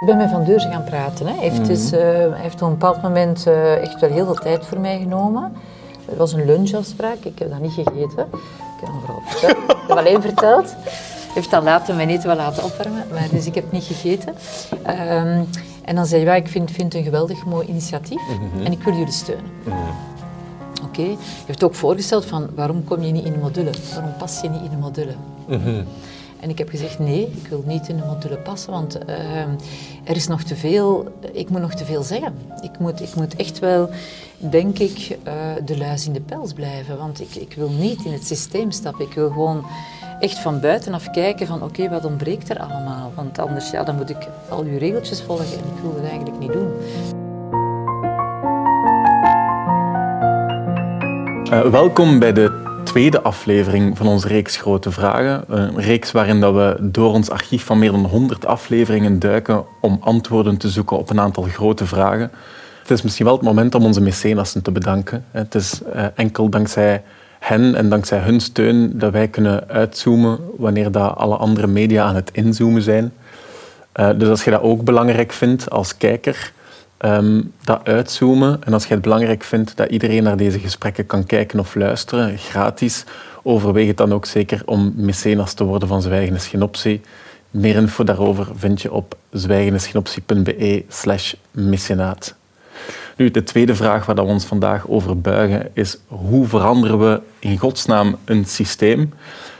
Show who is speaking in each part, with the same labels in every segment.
Speaker 1: Ik ben met Van Deurzen gaan praten. Hè. Hij, heeft dus, uh, hij heeft op een bepaald moment uh, echt wel heel veel tijd voor mij genomen. Het was een lunchafspraak, ik heb dat niet gegeten. Ik heb hem vooral verteld. Ik heb alleen verteld. Hij heeft dan later mijn eten wel laten opwarmen, maar dus ik heb niet gegeten. Um, en dan zei hij, ja, ik vind, vind het een geweldig mooi initiatief mm -hmm. en ik wil jullie steunen. Mm -hmm. Oké, okay. je hebt ook voorgesteld van waarom kom je niet in de module? Waarom pas je niet in de module? Mm -hmm. En ik heb gezegd nee, ik wil niet in de module passen, want uh, er is nog te veel, ik moet nog te veel zeggen. Ik moet, ik moet echt wel, denk ik, uh, de luis in de pels blijven, want ik, ik wil niet in het systeem stappen. Ik wil gewoon echt van buitenaf kijken van oké, wat ontbreekt er allemaal? Want anders ja, dan moet ik al uw regeltjes volgen en ik wil dat eigenlijk niet doen.
Speaker 2: Uh, welkom bij de tweede aflevering van onze reeks Grote Vragen. Een reeks waarin dat we door ons archief van meer dan 100 afleveringen duiken om antwoorden te zoeken op een aantal grote vragen. Het is misschien wel het moment om onze mecenassen te bedanken. Het is uh, enkel dankzij hen en dankzij hun steun dat wij kunnen uitzoomen wanneer dat alle andere media aan het inzoomen zijn. Uh, dus als je dat ook belangrijk vindt als kijker, um, dat uitzoomen. En als je het belangrijk vindt dat iedereen naar deze gesprekken kan kijken of luisteren, gratis, overweeg het dan ook zeker om mecenas te worden van Zwijgende Schenoptie. Meer info daarover vind je op zwijgendeschenoptie.be slash mecenaat. Nu, de tweede vraag waar we ons vandaag over buigen is hoe veranderen we in godsnaam een systeem?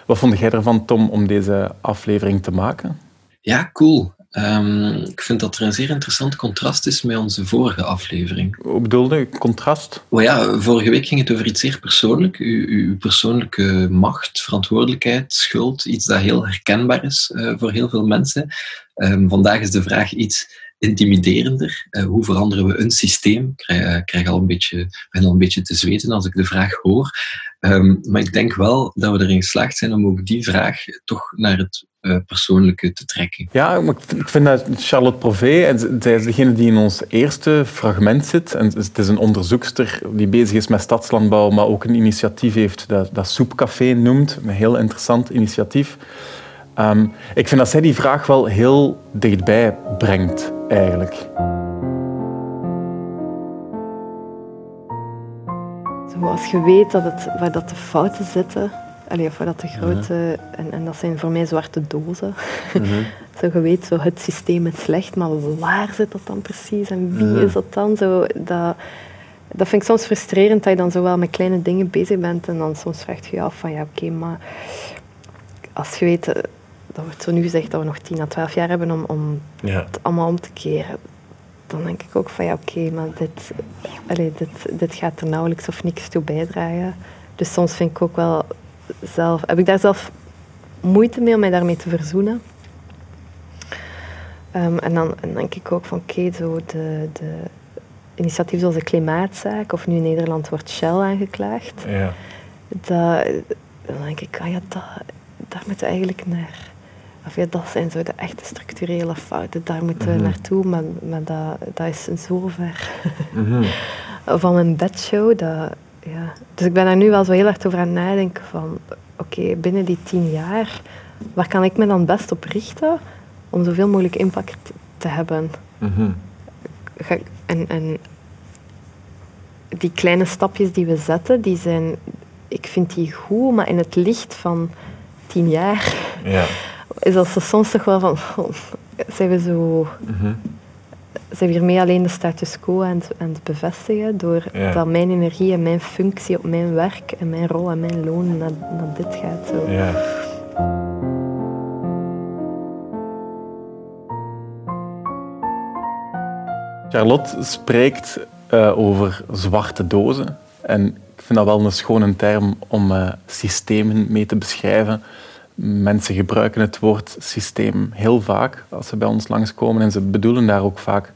Speaker 2: Wat vond jij ervan, Tom, om deze aflevering te maken?
Speaker 3: Ja, cool. Um, ik vind dat er een zeer interessant contrast is met onze vorige aflevering.
Speaker 2: Hoe bedoelde? Contrast?
Speaker 3: Oh ja, vorige week ging het over iets zeer persoonlijk. Uw, uw persoonlijke macht, verantwoordelijkheid, schuld. Iets dat heel herkenbaar is uh, voor heel veel mensen. Um, vandaag is de vraag iets intimiderender. Uh, hoe veranderen we een systeem? Ik krijg, uh, krijg al een beetje, ben al een beetje te zweten als ik de vraag hoor. Um, maar ik denk wel dat we erin geslaagd zijn om ook die vraag toch naar het persoonlijke te trekken.
Speaker 2: Ja, maar ik vind dat Charlotte Prové, en zij is degene die in ons eerste fragment zit, en het is een onderzoekster die bezig is met stadslandbouw, maar ook een initiatief heeft dat, dat Soepcafé noemt, een heel interessant initiatief. Um, ik vind dat zij die vraag wel heel dichtbij brengt, eigenlijk.
Speaker 4: Als je weet dat het, waar dat de fouten zitten, allee, of dat de grote, en, en, dat zijn voor mij zwarte dozen. -huh. zo, je weet zo het systeem is slecht, maar waar zit dat dan precies en wie is dat dan? Zo, dat, dat vind ik soms frustrerend dat je dan zo wel met kleine dingen bezig bent en dan soms vraagt je je af van ja oké, okay, maar als je weet dat wordt zo nu gezegd dat we nog 10 à 12 jaar hebben om, om ja. het allemaal om te keren. Dan denk ik ook van ja, oké, okay, maar dit, allez, dit, dit gaat er nauwelijks of niks toe bijdragen. Dus soms vind ik ook wel zelf, heb ik daar zelf moeite mee om mij daarmee te verzoenen. Um, en dan en denk ik ook van oké, okay, zo de, de initiatieven zoals de klimaatzaak, of nu in Nederland wordt Shell aangeklaagd. Ja. Dat, dan denk ik, ah ja, dat, daar moeten we eigenlijk naar of ja, dat zijn zo de echte structurele fouten. Daar moeten we mm -hmm. naartoe, maar, maar dat, dat is zo ver mm -hmm. van een bedshow. Dat, ja. Dus ik ben daar nu wel zo heel erg over aan nadenken van oké, okay, binnen die tien jaar, waar kan ik me dan best op richten om zoveel mogelijk impact te hebben? Mm -hmm. en, en die kleine stapjes die we zetten, die zijn, ik vind die goed, maar in het licht van tien jaar... Ja is dat ze soms toch wel van, zijn we zo... Zijn we hiermee alleen de status quo aan het, aan het bevestigen, door ja. dat mijn energie en mijn functie op mijn werk en mijn rol en mijn loon naar, naar dit gaat. Zo. Ja.
Speaker 2: Charlotte spreekt uh, over zwarte dozen. En ik vind dat wel een schone term om uh, systemen mee te beschrijven. Mensen gebruiken het woord systeem heel vaak als ze bij ons langskomen en ze bedoelen daar ook vaak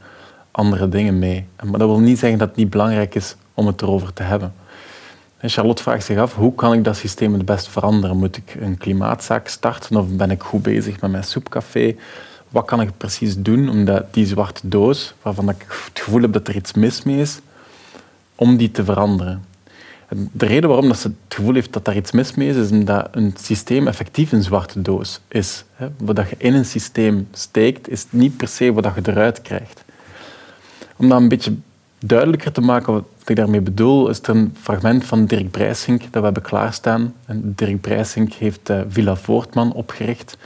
Speaker 2: andere dingen mee. Maar dat wil niet zeggen dat het niet belangrijk is om het erover te hebben. En Charlotte vraagt zich af, hoe kan ik dat systeem het best veranderen? Moet ik een klimaatzaak starten of ben ik goed bezig met mijn soepcafé? Wat kan ik precies doen om dat, die zwarte doos, waarvan ik het gevoel heb dat er iets mis mee is, om die te veranderen? De reden waarom dat ze het gevoel heeft dat daar iets mis mee is, is omdat een systeem effectief een zwarte doos is. Wat je in een systeem steekt, is niet per se wat je eruit krijgt. Om dat een beetje duidelijker te maken wat ik daarmee bedoel, is er een fragment van Dirk Breisink dat we hebben klaarstaan. En Dirk Breisink heeft uh, Villa Voortman opgericht.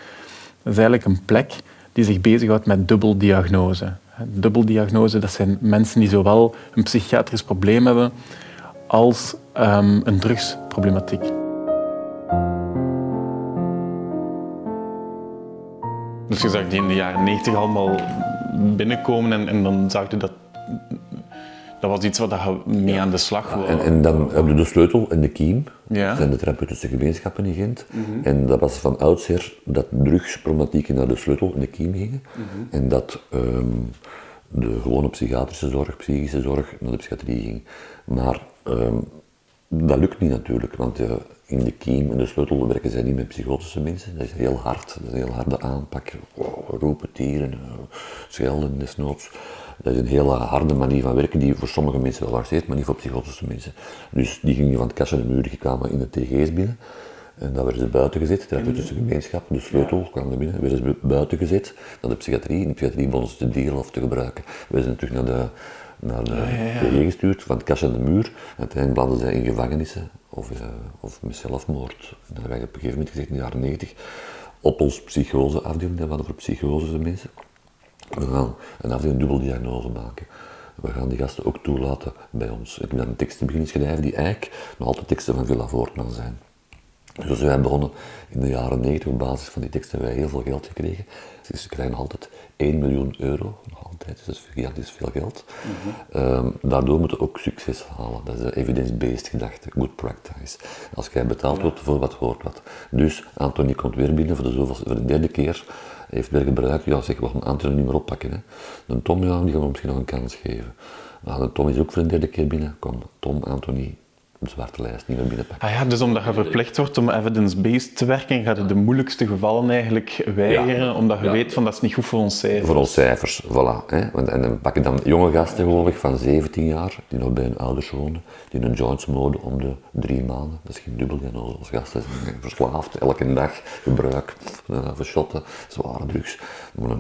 Speaker 2: Dat is eigenlijk een plek die zich bezighoudt met dubbeldiagnose. Dubbeldiagnose, dat zijn mensen die zowel een psychiatrisch probleem hebben als um, een drugsproblematiek. Dus je zag die in de jaren 90 allemaal binnenkomen en, en dan zag je dat dat was iets wat je mee aan de slag
Speaker 5: wilde. en, en, dan hebben we de sleutel en de kiem. Ja. Dat zijn de therapeutische gemeenschappen in Gent. Mhm. En dat was van oudsher dat drugsproblematieken naar de sleutel en de kiem gingen. Mhm. En dat ehm, de gewone psychiatrische zorg, psychische zorg naar de psychiatrie ging. Maar ehm, dat lukt niet natuurlijk, want uh, in de kiem en de sleutel werken zij niet met psychotische mensen. Dat is heel hard, dat is een heel harde aanpak. roepen, tieren, uh, schelden desnoods. Dat is een hele harde manier van werken die voor sommige mensen wel accepteert, maar niet voor psychotische mensen. Dus die gingen van het kastje de muur, die kwamen in de TG's binnen. En dan werden ze buiten gezet, de therapeutische gemeenschap, de sleutel kwam er binnen, werden ze buiten gezet naar de psychiatrie. In de psychiatrie begonnen ze te delen of te gebruiken. We zijn terug naar de, naar de gestuurd, van het kastje en de muur. En uiteindelijk belanden zij in gevangenissen of, uh, met zelfmoord. En hebben op een gegeven moment gezegd in de jaren 90 op ons psychoseafdeling, dat hadden voor psychose mensen. We gaan een afdeling dubbeldiagnose maken. We gaan die gasten ook toelaten bij ons. Ik ben dan teksten beginnen schrijven die eigenlijk nog altijd teksten van Villa Voortman zijn. Dus wij begonnen in de jaren 90 op basis van die teksten hebben wij heel veel geld gekregen. Dus ze krijgen altijd 1 miljoen euro, nog altijd, dus dat is veel geld. Mm daardoor moeten we ook succes halen. Dat is de evidence-based gedachte, good practice. Als jij betaald wordt voor wat, hoort wat. Dus Anthony komt weer binnen voor de, voor de derde keer heeft weer gebruikt, ja zeg, we gaan Anthony niet meer oppakken. Hè. De Tom, ja, die gaan we misschien nog een kans geven. Maar de Tom is ook voor een derde keer binnen. Kom, Tom, Anthony, de zwarte lijst niet meer binnenpakken.
Speaker 2: Ah ja, dus omdat je verplicht wordt om evidence-based te werken, gaat je de moeilijkste gevallen eigenlijk weigeren, omdat je weet van dat is niet goed voor ons cijfers.
Speaker 5: Voor ons cijfers, voilà. Hè. En dan pak je dan jonge gasten geloof ik van 17 jaar, die nog bij hun ouders wonen, die een joints moden om de drie maanden. Dat is geen dubbeldiagnose, als gasten zijn verslaafd, elke dag gebruik, uh, shotten, zware drugs.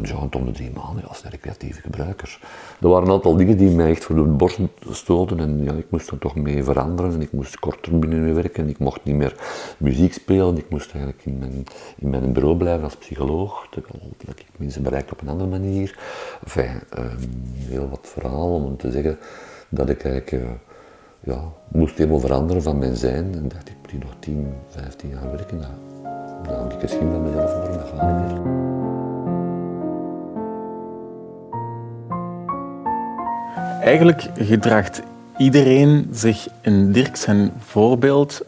Speaker 5: Joint om de drie maanden, als recreatieve gebruikers. Er waren een aantal dingen die mij echt voor de borst stoten en ja, ik moest er toch mee veranderen ik moest korter binnen werken, ik mocht niet meer muziek spelen, ik moest eigenlijk in mijn, in mijn bureau blijven als psycholoog, terwijl ik mensen bereikt op een andere manier. Enfin, um, heel wat verhalen om te zeggen dat ik eigenlijk uh, ja, moest helemaal veranderen van mijn zijn en dacht ik moet hier nog 10, 15 jaar werken, dan, dan ik misschien bij mezelf voor, dat gaat niet meer.
Speaker 2: Eigenlijk gedraagt iedereen zich in Dirk zijn voorbeeld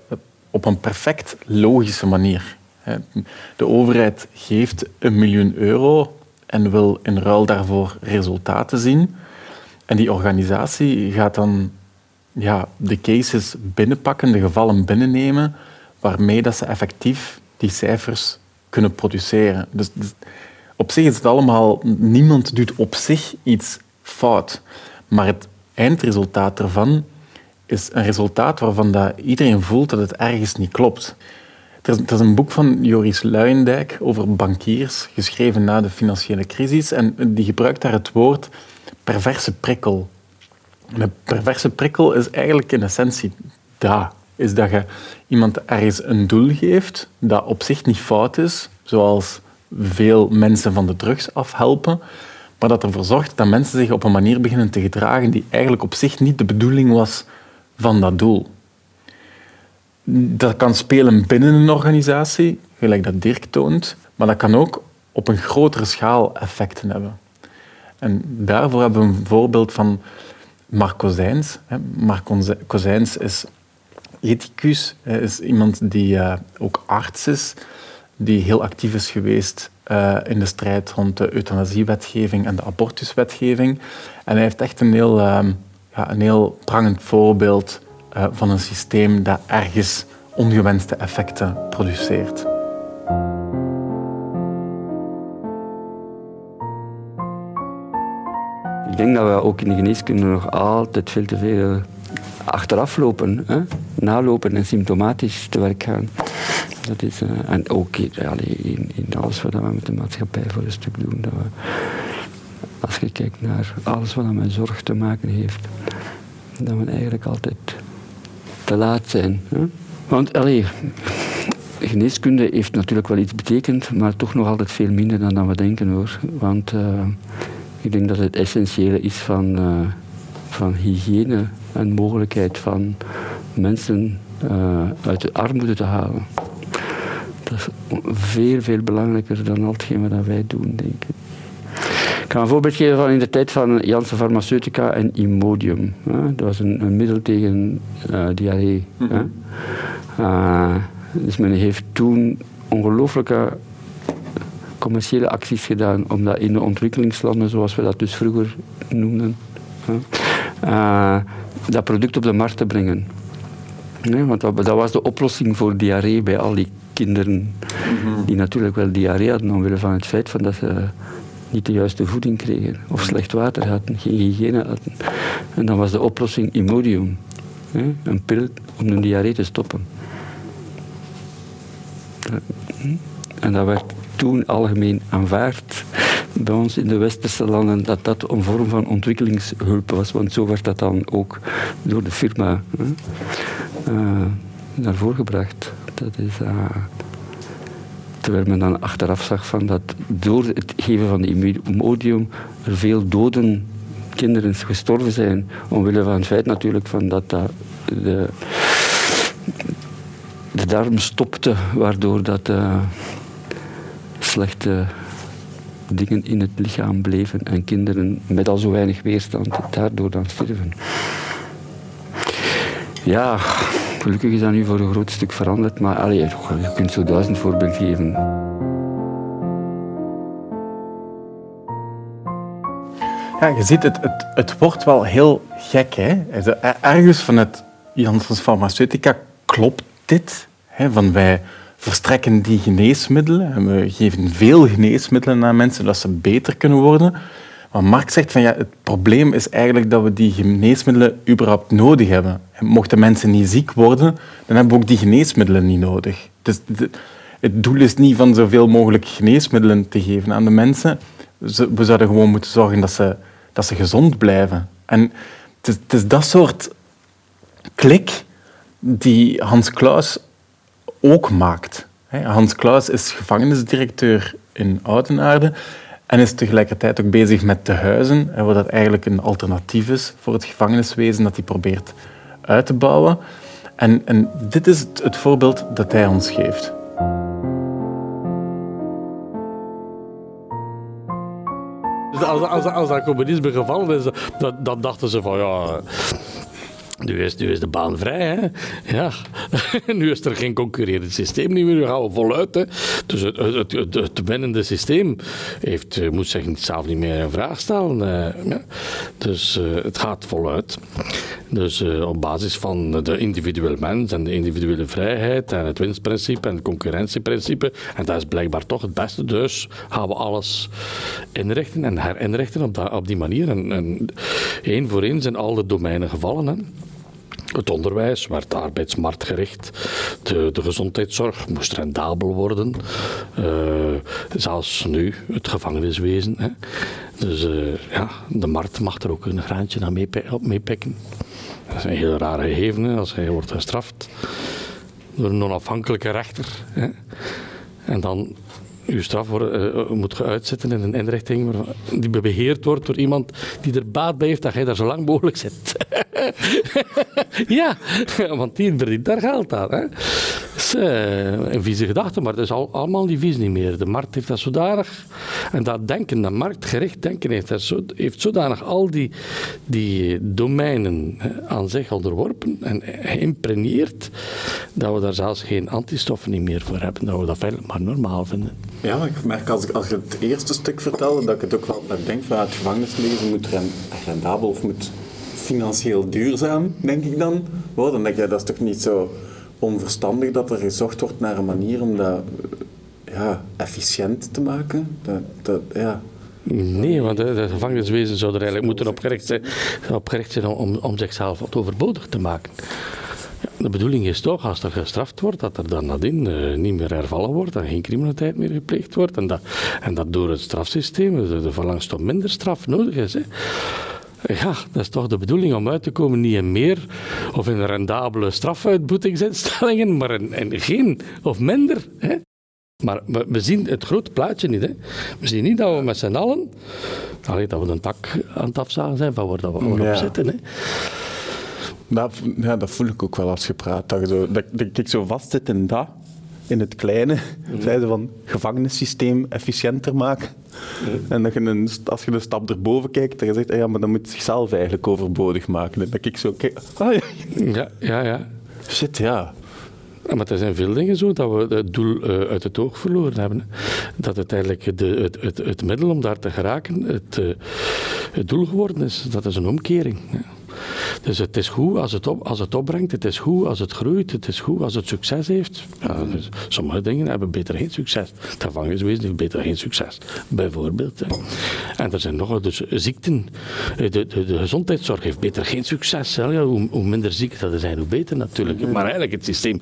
Speaker 2: op een perfect logische manier. De overheid geeft een miljoen euro en wil in ruil daarvoor resultaten zien. En die organisatie gaat dan ja, de cases binnenpakken, de gevallen binnennemen, waarmee dat ze effectief die cijfers kunnen produceren. Dus, dus op zich is het allemaal, niemand doet op zich iets fout. Maar het eindresultaat ervan is een resultaat waarvan dat iedereen voelt dat het ergens niet klopt. Er is, een boek van Joris Luijendijk over bankiers, geschreven na de financiële crisis. En die gebruikt daar het woord perverse prikkel. een perverse prikkel is eigenlijk in essentie dat. Is dat je iemand ergens een doel geeft dat op zich niet fout is, zoals veel mensen van de drugs afhelpen, maar dat ervoor zorgt dat mensen zich op een manier beginnen te gedragen die eigenlijk op zich niet de bedoeling was van dat doel. Dat kan spelen binnen een organisatie, gelijk dat Dirk toont, maar dat kan ook op een grotere schaal effecten hebben. En daarvoor hebben we een voorbeeld van Marc Kozijns. Marc Kozijns is ethicus, is iemand die eh, ook arts is, die heel actief is geweest uh, in de strijd rond de euthanasiewetgeving en de abortuswetgeving. En hij heeft echt een heel, uh, ja, een heel prangend voorbeeld uh, van een systeem dat ergens ongewenste effecten produceert.
Speaker 6: Ik denk dat we ook in de geneeskunde nog altijd veel te veel achteraf lopen, hè? nalopen en symptomatisch te werk gaan. Dat is, uh, en ook in, in, alles wat we met de maatschappij voor een stuk doen. Dat we, als je kijkt naar alles wat met zorg te maken heeft, dat we eigenlijk altijd te laat zijn. Want allee, geneeskunde heeft natuurlijk wel iets betekend, maar toch nog altijd veel minder dan, dan we denken hoor. Want uh, ik denk dat het essentiële is van, uh, van hygiëne en mogelijkheid van mensen uit de armoede te halen. Dat is veel, veel belangrijker dan al hetgeen wat wij doen, denk ik. Ik ga een voorbeeld geven van in de tijd van Janssen Pharmaceutica en Imodium. Dat was een, een middel tegen uh, diarree. Mm uh, dus men heeft toen ongelooflijke commerciële acties gedaan om dat in de ontwikkelingslanden, zoals we dat dus vroeger noemden, uh, dat product op de markt te brengen. Nee, want dat, dat, was de oplossing voor diarree bij al die kinderen mhm. die natuurlijk wel diarree hadden omwille van het feit van dat ze niet de juiste voeding kregen of slecht water hadden, geen hygiëne hadden. En dan was de oplossing Imodium, een pil om de diarree te stoppen. En dat werd toen algemeen aanvaard bij ons in de westerse landen dat dat een vorm van ontwikkelingshulp was, want zo werd dat dan ook door de firma hè, uh, naar voren gebracht. Dat is, uh, terwijl men dan achteraf zag van dat door het geven van imodium er veel doden kinderen gestorven zijn, omwille van het feit natuurlijk van dat, dat de, de darm stopte, waardoor dat uh, slechte dingen in het lichaam bleven en kinderen met al zo weinig weerstand daardoor dan sterven. Ja, gelukkig is dat nu voor een groot stuk veranderd, maar allee, je kunt zo duizend voorbeeld geven.
Speaker 2: Ja, je ziet, het, het, wordt wel heel gek. Hè? Ergens van het Janssens Pharmaceutica klopt dit. Hè? Van wij verstrekken die geneesmiddelen en we geven veel geneesmiddelen aan mensen dat ze beter kunnen worden. Maar Mark zegt van ja, het probleem is eigenlijk dat we die geneesmiddelen überhaupt nodig hebben. En mochten mensen niet ziek worden, dan hebben we ook die geneesmiddelen niet nodig. Dus het doel is niet van zoveel mogelijk geneesmiddelen te geven aan de mensen. We zouden gewoon moeten zorgen dat ze, dat ze gezond blijven. En het is, het is dat soort klik die Hans Klaus ook maakt. Hans Klaus is gevangenisdirecteur in Oudenaarde en is tegelijkertijd ook bezig met de huizen, wat dat eigenlijk een alternatief is voor het gevangeniswezen dat hij probeert uit te bouwen. En, en dit is het, het voorbeeld dat hij ons geeft.
Speaker 7: Dus als, als, als dat communisme gevallen is, dan dachten ze van ja, nu is, nu is de baan vrij. Hè? Ja. nu is er geen concurrerend systeem meer. Nu gaan we voluit. Hè? Dus het, het, het, het winnende systeem heeft, eh, moet zich zelf niet meer in vraag stellen. Ja. Dus uh, het gaat voluit. Dus op basis van de individuele mens en de individuele vrijheid en het winstprincipe en het concurrentieprincipe. En dat is blijkbaar toch het beste. Dus gaan we alles inrichten en herinrichten op, dat, op die manier. En, en één voor één zijn al de domeinen gevallen. Hè? Het onderwijs werd arbeidsmarktgericht. De, de gezondheidszorg moest rendabel worden. Uh, zelfs nu, het gevangeniswezen. Hè. Dus uh, ja, de markt mag er ook een graantje aan meepikken. Dat is een heel rare gegeven als hij wordt gestraft door een onafhankelijke rechter. Hè. En dan uw straf uh, moet je uitzetten in een inrichting die beheerd wordt door iemand die er baat bij heeft dat jij daar zo lang mogelijk zit. ja, want die verdient daar geld aan. Hè. Is uh, een vieze gedachte, maar dat is al, allemaal die vies niet meer. De markt heeft dat zodanig, en dat denken, dat marktgericht denken, heeft, dat zo, heeft zodanig al die, die domeinen aan zich onderworpen en geïmpregneerd, dat we daar zelfs geen antistoffen meer voor hebben, dat we dat feitelijk maar normaal vinden.
Speaker 2: Ja, ik merk als ik, als je het eerste stuk vertelde, dat ik het ook wel denk het gevangenisleven moet rendabel of moet financieel duurzaam, denk ik dan. Dan denk je, dat is toch niet zo onverstandig dat er gezocht wordt naar een manier om dat ja, efficiënt te maken. Dat, dat, ja.
Speaker 7: Nee, want de, gevangeniswezen zou er eigenlijk moeten opgericht zijn, opgericht om, om zichzelf wat overbodig te maken. De bedoeling is toch, als er gestraft wordt, dat er dan nadien uh, niet meer hervallen wordt en geen criminaliteit meer gepleegd wordt. En dat, en dat door het strafsysteem de, de verlangst om minder straf nodig is. Hè. Ja, dat is toch de bedoeling om uit te komen niet in meer of in rendabele strafuitboetingsinstellingen, maar in, in geen of minder. Hè. Maar we, we, zien het grote plaatje niet. Hè. We zien niet dat we met z'n allen, allee, dat we een tak aan het afzagen zijn van waar, dat we, ja. op zitten. Hè.
Speaker 2: Dat, ja, dat voel ik ook wel als je praat. Dat, je zo, dat, dat ik zo vastzit in dat, in het kleine. Mm. Zeiden van gevangenissysteem efficiënter maken. Mm. En dat je een, als je een stap erboven kijkt, dan je zegt, ah ja, maar dan moet je zichzelf eigenlijk overbodig maken. En dat ik zo kijk, ah,
Speaker 7: ja. ja, ja, ja.
Speaker 2: Shit, ja.
Speaker 7: Maar er zijn veel dingen zo dat we het doel uh, uit het oog verloren hebben. Dat uiteindelijk de, het, het, het middel om daar te geraken het, uh, het doel geworden is. Dat is een omkering. Dus het is goed als het, op, als het opbrengt, het is goed als het groeit, het is goed als het succes heeft. Ja, dus sommige dingen hebben beter geen succes. Het gevangeniswezen heeft beter geen succes, bijvoorbeeld. En er zijn nog dus ziekten. De, de, de gezondheidszorg heeft beter geen succes. Ja, hoe, hoe, minder zieken er zijn, hoe beter natuurlijk. Maar eigenlijk, het systeem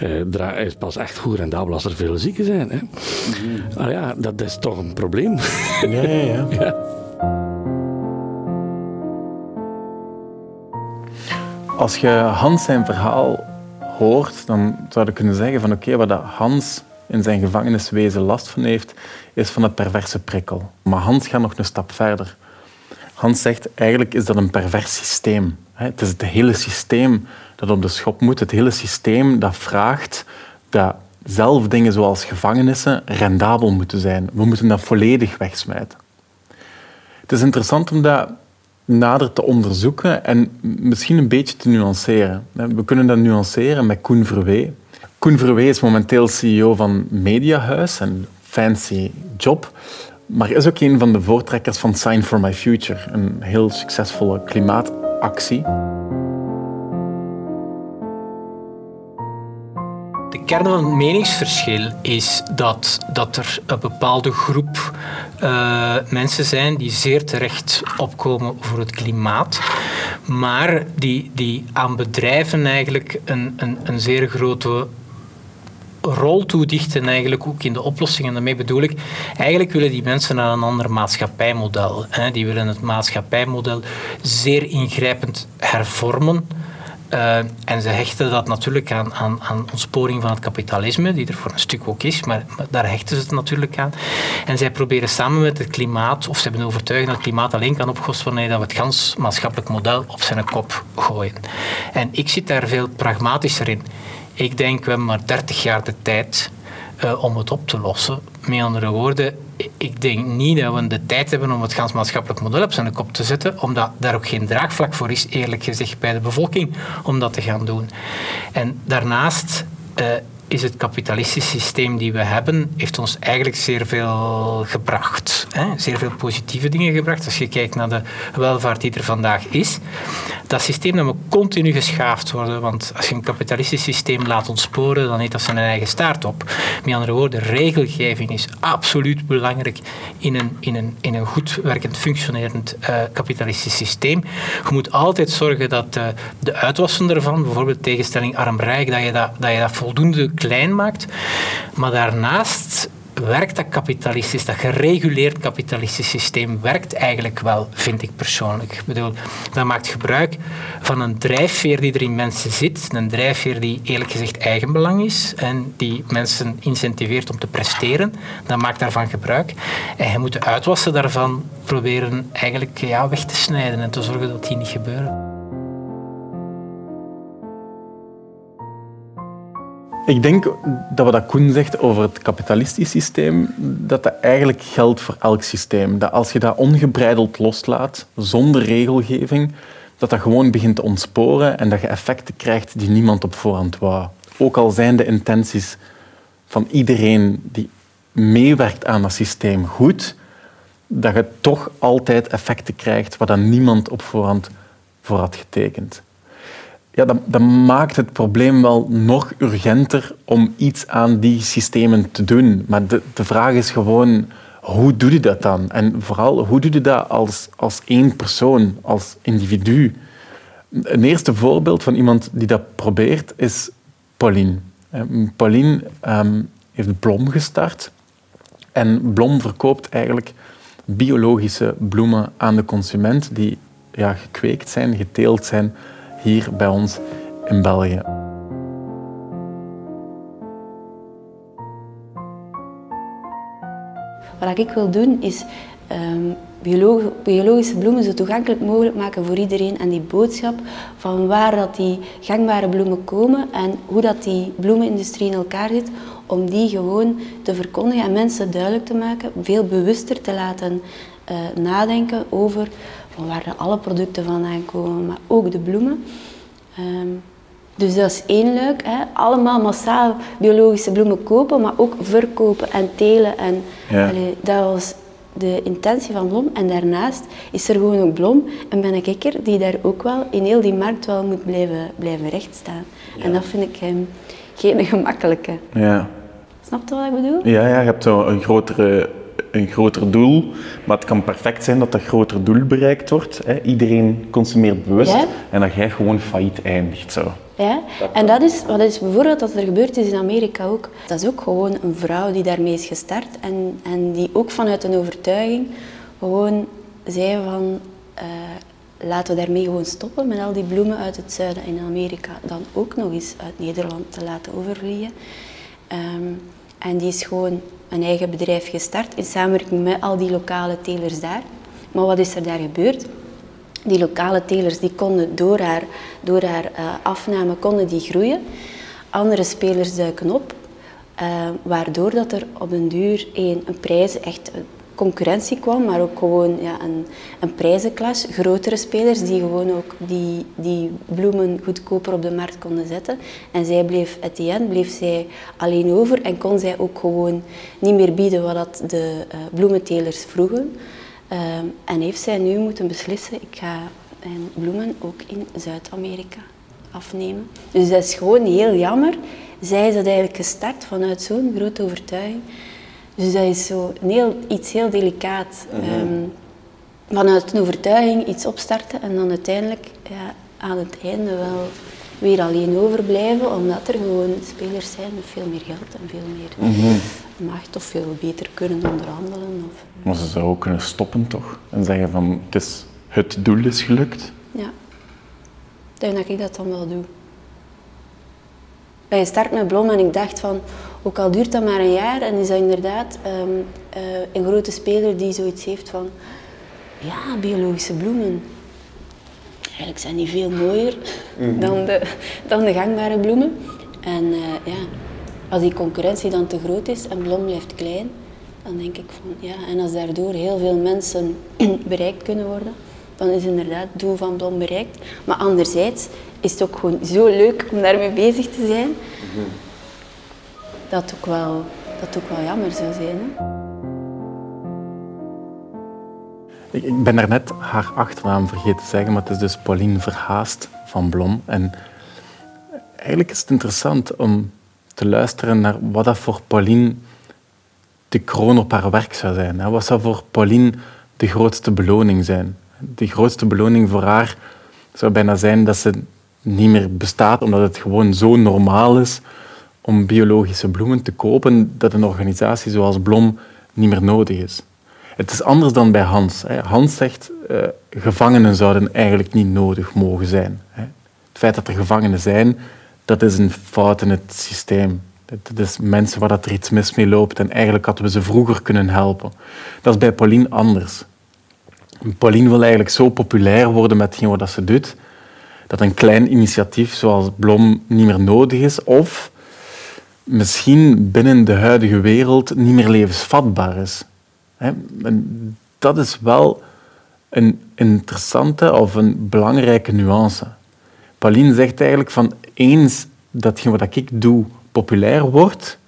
Speaker 7: eh, is pas echt goed rendabel als er veel zieken zijn. Hè. Ah, ja, dat is toch een probleem.
Speaker 2: ja. ja. ja. Als je Hans zijn verhaal hoort, dan zou je kunnen zeggen van oké, wat Hans in zijn gevangeniswezen last van heeft, is van het perverse prikkel. Maar Hans gaat nog een stap verder. Hans zegt, eigenlijk is dat een pervers systeem. Het is het hele systeem dat op de schop moet. Het hele systeem dat vraagt dat zelf dingen zoals gevangenissen rendabel moeten zijn. We moeten dat volledig wegsmijten. Het is interessant omdat nader te onderzoeken en misschien een beetje te nuanceren. We kunnen dat nuanceren met Koen Verwee. Koen Verwee is momenteel CEO van Mediahuis, een fancy job, maar is ook een van de voortrekkers van Sign for My Future, een heel succesvolle klimaatactie.
Speaker 8: De kern van het meningsverschil is dat, dat er een bepaalde groep uh, mensen zijn die zeer terecht opkomen voor het klimaat, maar die, die aan bedrijven eigenlijk een, een, een zeer grote rol toedichten eigenlijk ook in de oplossingen. Daarmee bedoel ik, eigenlijk willen die mensen naar een ander maatschappijmodel. Hè. Die willen het maatschappijmodel zeer ingrijpend hervormen. Uh, en ze hechten dat natuurlijk aan, aan, aan ontsporing van het kapitalisme, die er voor een stuk ook is, maar, daar hechten ze het natuurlijk aan. En zij proberen samen met het klimaat, of ze hebben de overtuiging dat het klimaat alleen kan opgelost worden, dat we het gans maatschappelijk model op zijn kop gooien. En ik zit daar veel pragmatischer in. Ik denk, we hebben maar 30 jaar de tijd uh, om het op te lossen. Met andere woorden, ik denk niet dat we de tijd hebben om het gans maatschappelijk model op zijn kop te zetten, omdat daar ook geen draagvlak voor is, eerlijk gezegd, bij de bevolking om dat te gaan doen. En daarnaast uh, is het kapitalistisch systeem die we hebben, heeft ons eigenlijk zeer veel gebracht. Hè? Zeer veel positieve dingen gebracht. Als je kijkt naar de welvaart die er vandaag is. Dat systeem moet continu geschaafd worden. Want als je een kapitalistisch systeem laat ontsporen, dan heeft dat zijn eigen staart op. Met andere woorden, regelgeving is absoluut belangrijk in een, in een, in een goed werkend, functionerend uh, kapitalistisch systeem. Je moet altijd zorgen dat uh, de uitwassen ervan, bijvoorbeeld tegenstelling arm-rijk, dat, je dat, dat je dat voldoende klein maakt. Maar daarnaast werkt dat kapitalistisch, dat gereguleerd kapitalistisch systeem werkt eigenlijk wel, vind ik persoonlijk. Ik bedoel, dat maakt gebruik van een drijfveer die er in mensen zit, een drijfveer die eerlijk gezegd eigenbelang is en die mensen incentiveert om te presteren. Dat maakt daarvan gebruik. En je moet de uitwassen daarvan proberen eigenlijk ja, weg te snijden en te zorgen dat die niet gebeuren.
Speaker 2: Ik denk dat wat Koen zegt over het kapitalistisch systeem, dat dat eigenlijk geldt voor elk systeem. Dat als je dat ongebreideld loslaat, zonder regelgeving, dat dat gewoon begint te ontsporen en dat je effecten krijgt die niemand op voorhand wou. Ook al zijn de intenties van iedereen die meewerkt aan dat systeem goed, dat je toch altijd effecten krijgt waar dan niemand op voorhand voor had getekend ja, dat, maakt het probleem wel nog urgenter om iets aan die systemen te doen. Maar de, de vraag is gewoon hoe doe je dat dan? En vooral, hoe doe je dat als, als één persoon, als individu? Een eerste voorbeeld van iemand die dat probeert is Pauline. Pauline um, heeft Blom gestart. En Blom verkoopt eigenlijk biologische bloemen aan de consument die ja, gekweekt zijn, geteeld zijn hier bij ons in België.
Speaker 9: Wat ik wil doen is um, biologische bloemen zo toegankelijk mogelijk maken voor iedereen en die boodschap van waar dat die gangbare bloemen komen en hoe dat die bloemenindustrie in elkaar zit, om die gewoon te verkondigen en mensen duidelijk te maken, veel bewuster te laten uh, nadenken over van waar alle producten vandaan komen, maar ook de bloemen. Um, dus dat is één luik. Hè. Allemaal massaal biologische bloemen kopen, maar ook verkopen en telen. En, dat was de intentie van Blom. En daarnaast is er gewoon ook Blom en ben ik er die daar ook wel in heel die markt wel moet blijven, blijven rechtstaan. En dat vind ik hem geen gemakkelijke.
Speaker 2: Ja.
Speaker 9: Snap je wat ik bedoel?
Speaker 2: Ja, ja je hebt zo een grotere een groter doel, maar het kan perfect zijn dat dat groter doel bereikt wordt. Hè. Iedereen consumeert bewust en dat jij gewoon failliet eindigt. Zo.
Speaker 9: Ja, en dat is, wat is bijvoorbeeld wat er gebeurd is in Amerika ook. Dat is ook gewoon een vrouw die daarmee is gestart en, en die ook vanuit een overtuiging gewoon zei van uh, laten we daarmee gewoon stoppen met al die bloemen uit het zuiden in Amerika dan ook nog eens uit Nederland te laten overvliegen. Ehm, en die is gewoon een eigen bedrijf gestart in samenwerking met al die lokale telers daar. Maar wat is er daar gebeurd? Die lokale telers die konden door haar, door haar uh, afname konden die groeien. Andere spelers duiken op, uh, waardoor dat er op een duur een, een prijs echt concurrentie kwam, maar ook gewoon ja, een, een prijzenklas. Grotere spelers die gewoon ook die, die bloemen goedkoper op de markt konden zetten. En zij bleef, end, bleef zij alleen over en kon zij ook gewoon niet meer bieden wat dat de uh, bloementelers vroegen. Ehm, en heeft zij nu moeten beslissen, ik ga mijn bloemen ook in Zuid-Amerika afnemen. Dus dat is gewoon heel jammer. Zij is dat eigenlijk gestart vanuit zo'n grote overtuiging. Dus dat is zo heel, iets heel delicaat. Mm vanuit een overtuiging iets opstarten en dan uiteindelijk ja, aan het einde wel weer alleen overblijven, omdat er gewoon spelers zijn met veel meer geld en veel meer mhm. macht of veel beter kunnen onderhandelen. Of,
Speaker 2: maar ze zou ook kunnen stoppen toch? En zeggen van het, is, het doel is gelukt?
Speaker 9: Ja, ik denk dat ik dat dan wel doe. Bij start met Blom en ik dacht van, ook al duurt dat maar een jaar en is dat inderdaad ehm, eh, een grote speler die zoiets heeft van, ja, biologische bloemen. Eigenlijk zijn die veel mooier mhm. dan, de, dan de gangbare bloemen. En uh, ja, als die concurrentie dan te groot is en Blom blijft klein, dan denk ik van ja, en als daardoor heel veel mensen bereikt kunnen worden, dan is inderdaad het doel van Blom bereikt. Maar anderzijds is het ook gewoon zo leuk om daarmee bezig te zijn, mhm. Dat ook wel, dat ook wel jammer zou zijn. Hè?
Speaker 2: Ik ben daarnet haar achternaam vergeten te zeggen, maar het is dus Pauline Verhaast van Blom. En eigenlijk is het interessant om te luisteren naar wat dat voor Pauline de kroon op haar werk zou zijn. Wat zou voor Pauline de grootste beloning zijn? De grootste beloning voor haar zou bijna zijn dat ze niet meer bestaat, omdat het gewoon zo normaal is om biologische bloemen te kopen, dat een organisatie zoals Blom niet meer nodig is. Het is anders dan bij Hans. Hans zegt, uh, gevangenen zouden eigenlijk niet nodig mogen zijn. Het feit dat er gevangenen zijn, dat is een fout in het systeem. Het is mensen waar dat er iets mis mee loopt en eigenlijk hadden we ze vroeger kunnen helpen. Dat is bij Pauline anders. Pauline wil eigenlijk zo populair worden met wat ze doet, dat een klein initiatief zoals Blom niet meer nodig is of misschien binnen de huidige wereld niet meer levensvatbaar is. Dat is wel een interessante of een belangrijke nuance. Pauline zegt eigenlijk van eens dat wat ik doe populair wordt,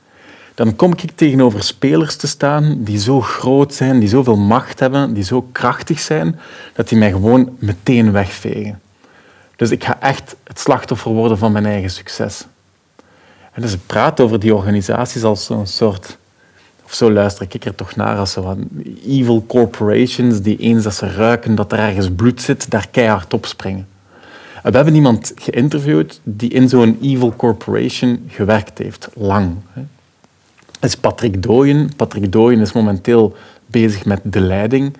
Speaker 2: dan kom ik tegenover spelers te staan die zo groot zijn, die zoveel macht hebben, die zo krachtig zijn, dat die mij gewoon meteen wegvegen. Dus ik ga echt het slachtoffer worden van mijn eigen succes. En dus praat over die organisaties als een soort Of zo luister ik er toch naar als zo evil corporations die eens dat ze ruiken dat er ergens bloed zit, daar keihard op springen. We hebben iemand geïnterviewd die in zo'n evil corporation gewerkt heeft, lang. Dat is Patrick Dooyen. Patrick Dooyen is momenteel bezig met de leiding.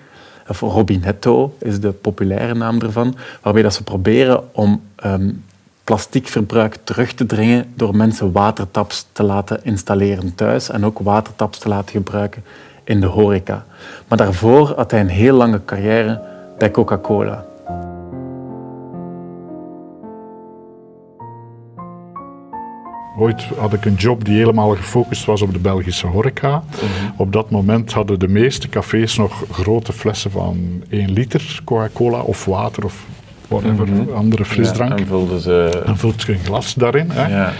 Speaker 2: Of Robinetto is de populaire naam ervan. Waarbij dat ze proberen om um, plasticverbruik terug te dringen door mensen watertaps te laten installeren thuis en ook watertaps te laten gebruiken in de horeca. Maar daarvoor had hij een heel lange carrière bij Coca-Cola.
Speaker 10: Ooit had ik een job die helemaal gefocust was op de Belgische horeca. Mhm. Op dat moment hadden de meeste cafés nog grote flessen van 1 liter Coca-Cola of water of whatever, mm andere frisdrank. Ja,
Speaker 2: en vulden ze...
Speaker 10: En vult je een glas daarin. Hè. Ja.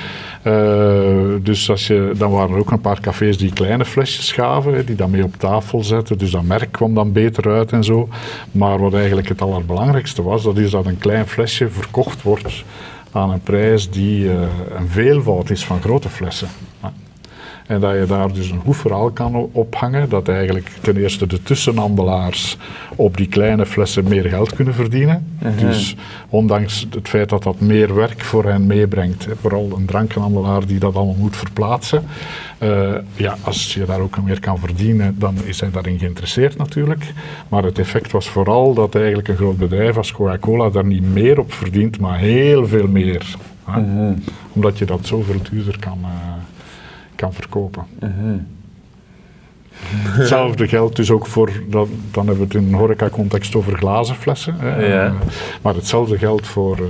Speaker 10: Uh, dus als je, dan waren er ook een paar cafés die kleine flesjes gaven, die dan mee op tafel zetten. Dus dat merk kwam dan beter uit en zo. Maar wat eigenlijk het allerbelangrijkste was, dat is dat een klein flesje verkocht wordt aan een prijs die uh, een veelvoud is van grote flessen. En dat je daar dus een goed verhaal kan ophangen, dat eigenlijk ten eerste de tussenhandelaars op die kleine flessen meer geld kunnen verdienen. Mhm. Dus ondanks het feit dat dat meer werk voor hen meebrengt, vooral een drankenhandelaar die dat allemaal moet verplaatsen, uh, ja, als je daar ook meer kan verdienen, dan is hij daarin geïnteresseerd natuurlijk. Maar het effect was vooral dat eigenlijk een groot bedrijf als Coca-Cola daar niet meer op verdient, maar heel veel meer. Mhm. Omdat je dat zoveel duurder kan... Kan verkopen. Mhm. Hetzelfde geldt dus ook voor, dat, dan hebben we het in een horeca-context over glazen flessen. Hè, ja. maar hetzelfde geldt voor, uh,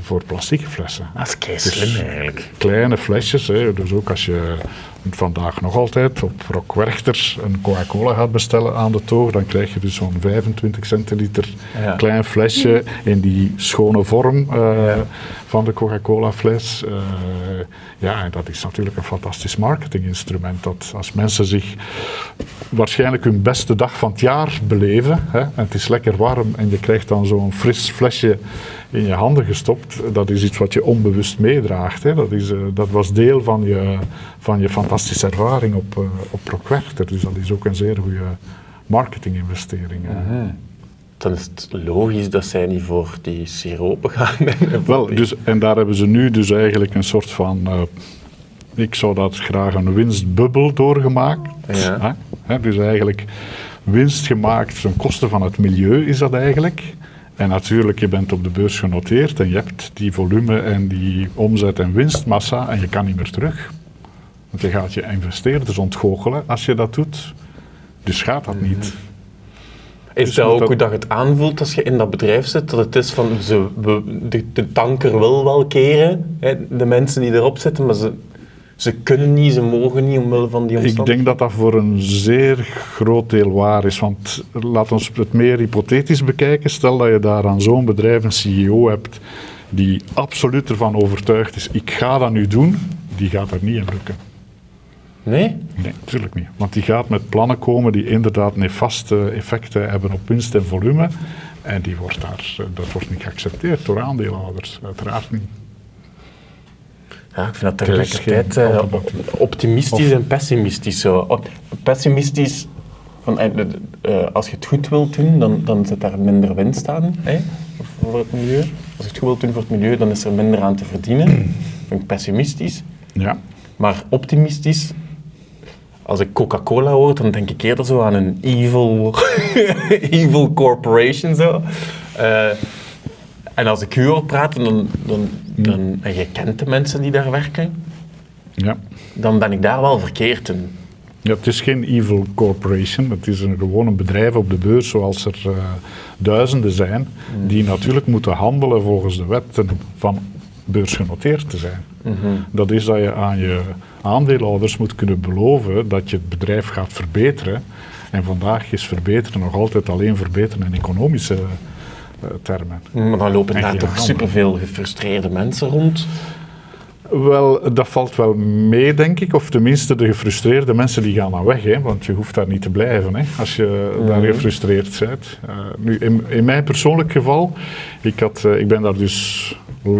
Speaker 10: voor plastieke flessen.
Speaker 2: Dat is kei slim eigenlijk.
Speaker 10: Kleine flesjes, hè, dus ook als je vandaag nog altijd op Rock Werchter een Coca-Cola gaat bestellen aan de toog, dan krijg je dus zo'n 25 centiliter klein flesje in die schone vorm uh, van de Coca-Cola fles. Uh, ja, dat is natuurlijk een fantastisch marketinginstrument. Dat als mensen zich waarschijnlijk hun beste dag van het jaar beleven, hè, en het is lekker warm en je krijgt dan zo'n fris flesje in je handen gestopt, dat is iets wat je onbewust meedraagt. Hè. Dat, is, uh, dat was deel van je, van je fantastische ervaring op, uh, op Rockwerchter. Dus dat is ook een zeer goede marketinginvestering.
Speaker 2: Dan is het logisch dat zij niet voor die siropen gaan.
Speaker 10: Wel, dus, en daar hebben ze nu dus eigenlijk een soort van, uh, ik zou dat graag een winstbubbel doorgemaakt. Ja. Hè? Dus eigenlijk winst gemaakt ten koste van het milieu is dat eigenlijk. En natuurlijk, je bent op de beurs genoteerd en je hebt die volume en die omzet en winstmassa en je kan niet meer terug. Want je gaat je investeerders ontgoochelen als je dat doet. Dus gaat dat niet.
Speaker 2: Is dus dat ook hoe dat je het aanvoelt als je in dat bedrijf zit? Dat het is van, ze, de, de tanker wil wel keren, hè, de mensen die erop zitten, maar ze, ze kunnen niet, ze mogen niet omwille van die omstandigheden.
Speaker 10: Ik denk dat dat voor een zeer groot deel waar is. Want laat ons het meer hypothetisch bekijken. Stel dat je daar aan zo'n bedrijf een CEO hebt die absoluut ervan overtuigd is, ik ga dat nu doen, die gaat er niet in lukken.
Speaker 2: Nee?
Speaker 10: Nee, natuurlijk niet. Want die gaat met plannen komen die inderdaad nefaste effecten hebben op winst en volume. En die wordt daar, dat wordt niet geaccepteerd door aandeelhouders, uiteraard niet.
Speaker 2: Ja, ik vind dat tegelijkertijd uh, optimistisch en pessimistisch. Zo. Pessimistisch, van, uh, als je het goed wilt doen, dan, dan zit daar minder winst aan hè, voor het milieu. Als je het goed wilt doen voor het milieu, dan is er minder aan te verdienen. vind ik pessimistisch.
Speaker 10: Ja.
Speaker 2: Maar optimistisch, als ik Coca-Cola hoor, dan denk ik eerder zo aan een evil, evil corporation. Zo. Uh, en als ik u hoor praten, dan, dan, dan, en je kent de mensen die daar werken,
Speaker 10: ja.
Speaker 2: dan ben ik daar wel verkeerd in.
Speaker 10: Ja, het is geen evil corporation, het is een, gewoon een bedrijf op de beurs zoals er uh, duizenden zijn, mm. die natuurlijk moeten handelen volgens de wetten van beursgenoteerd te zijn. Mm -hmm. Dat is dat je aan je aandeelhouders moet kunnen beloven dat je het bedrijf gaat verbeteren. En vandaag is verbeteren nog altijd alleen verbeteren in economische uh, termen.
Speaker 2: Maar dan lopen daar toch superveel gefrustreerde mensen rond?
Speaker 10: Wel, dat valt wel mee, denk ik. Of tenminste, de gefrustreerde mensen die gaan dan weg. Hè, want je hoeft daar niet te blijven hè, als je daar mhm. gefrustreerd bent. Uh, nu, in, in mijn persoonlijk geval, ik, had, uh, ik ben daar dus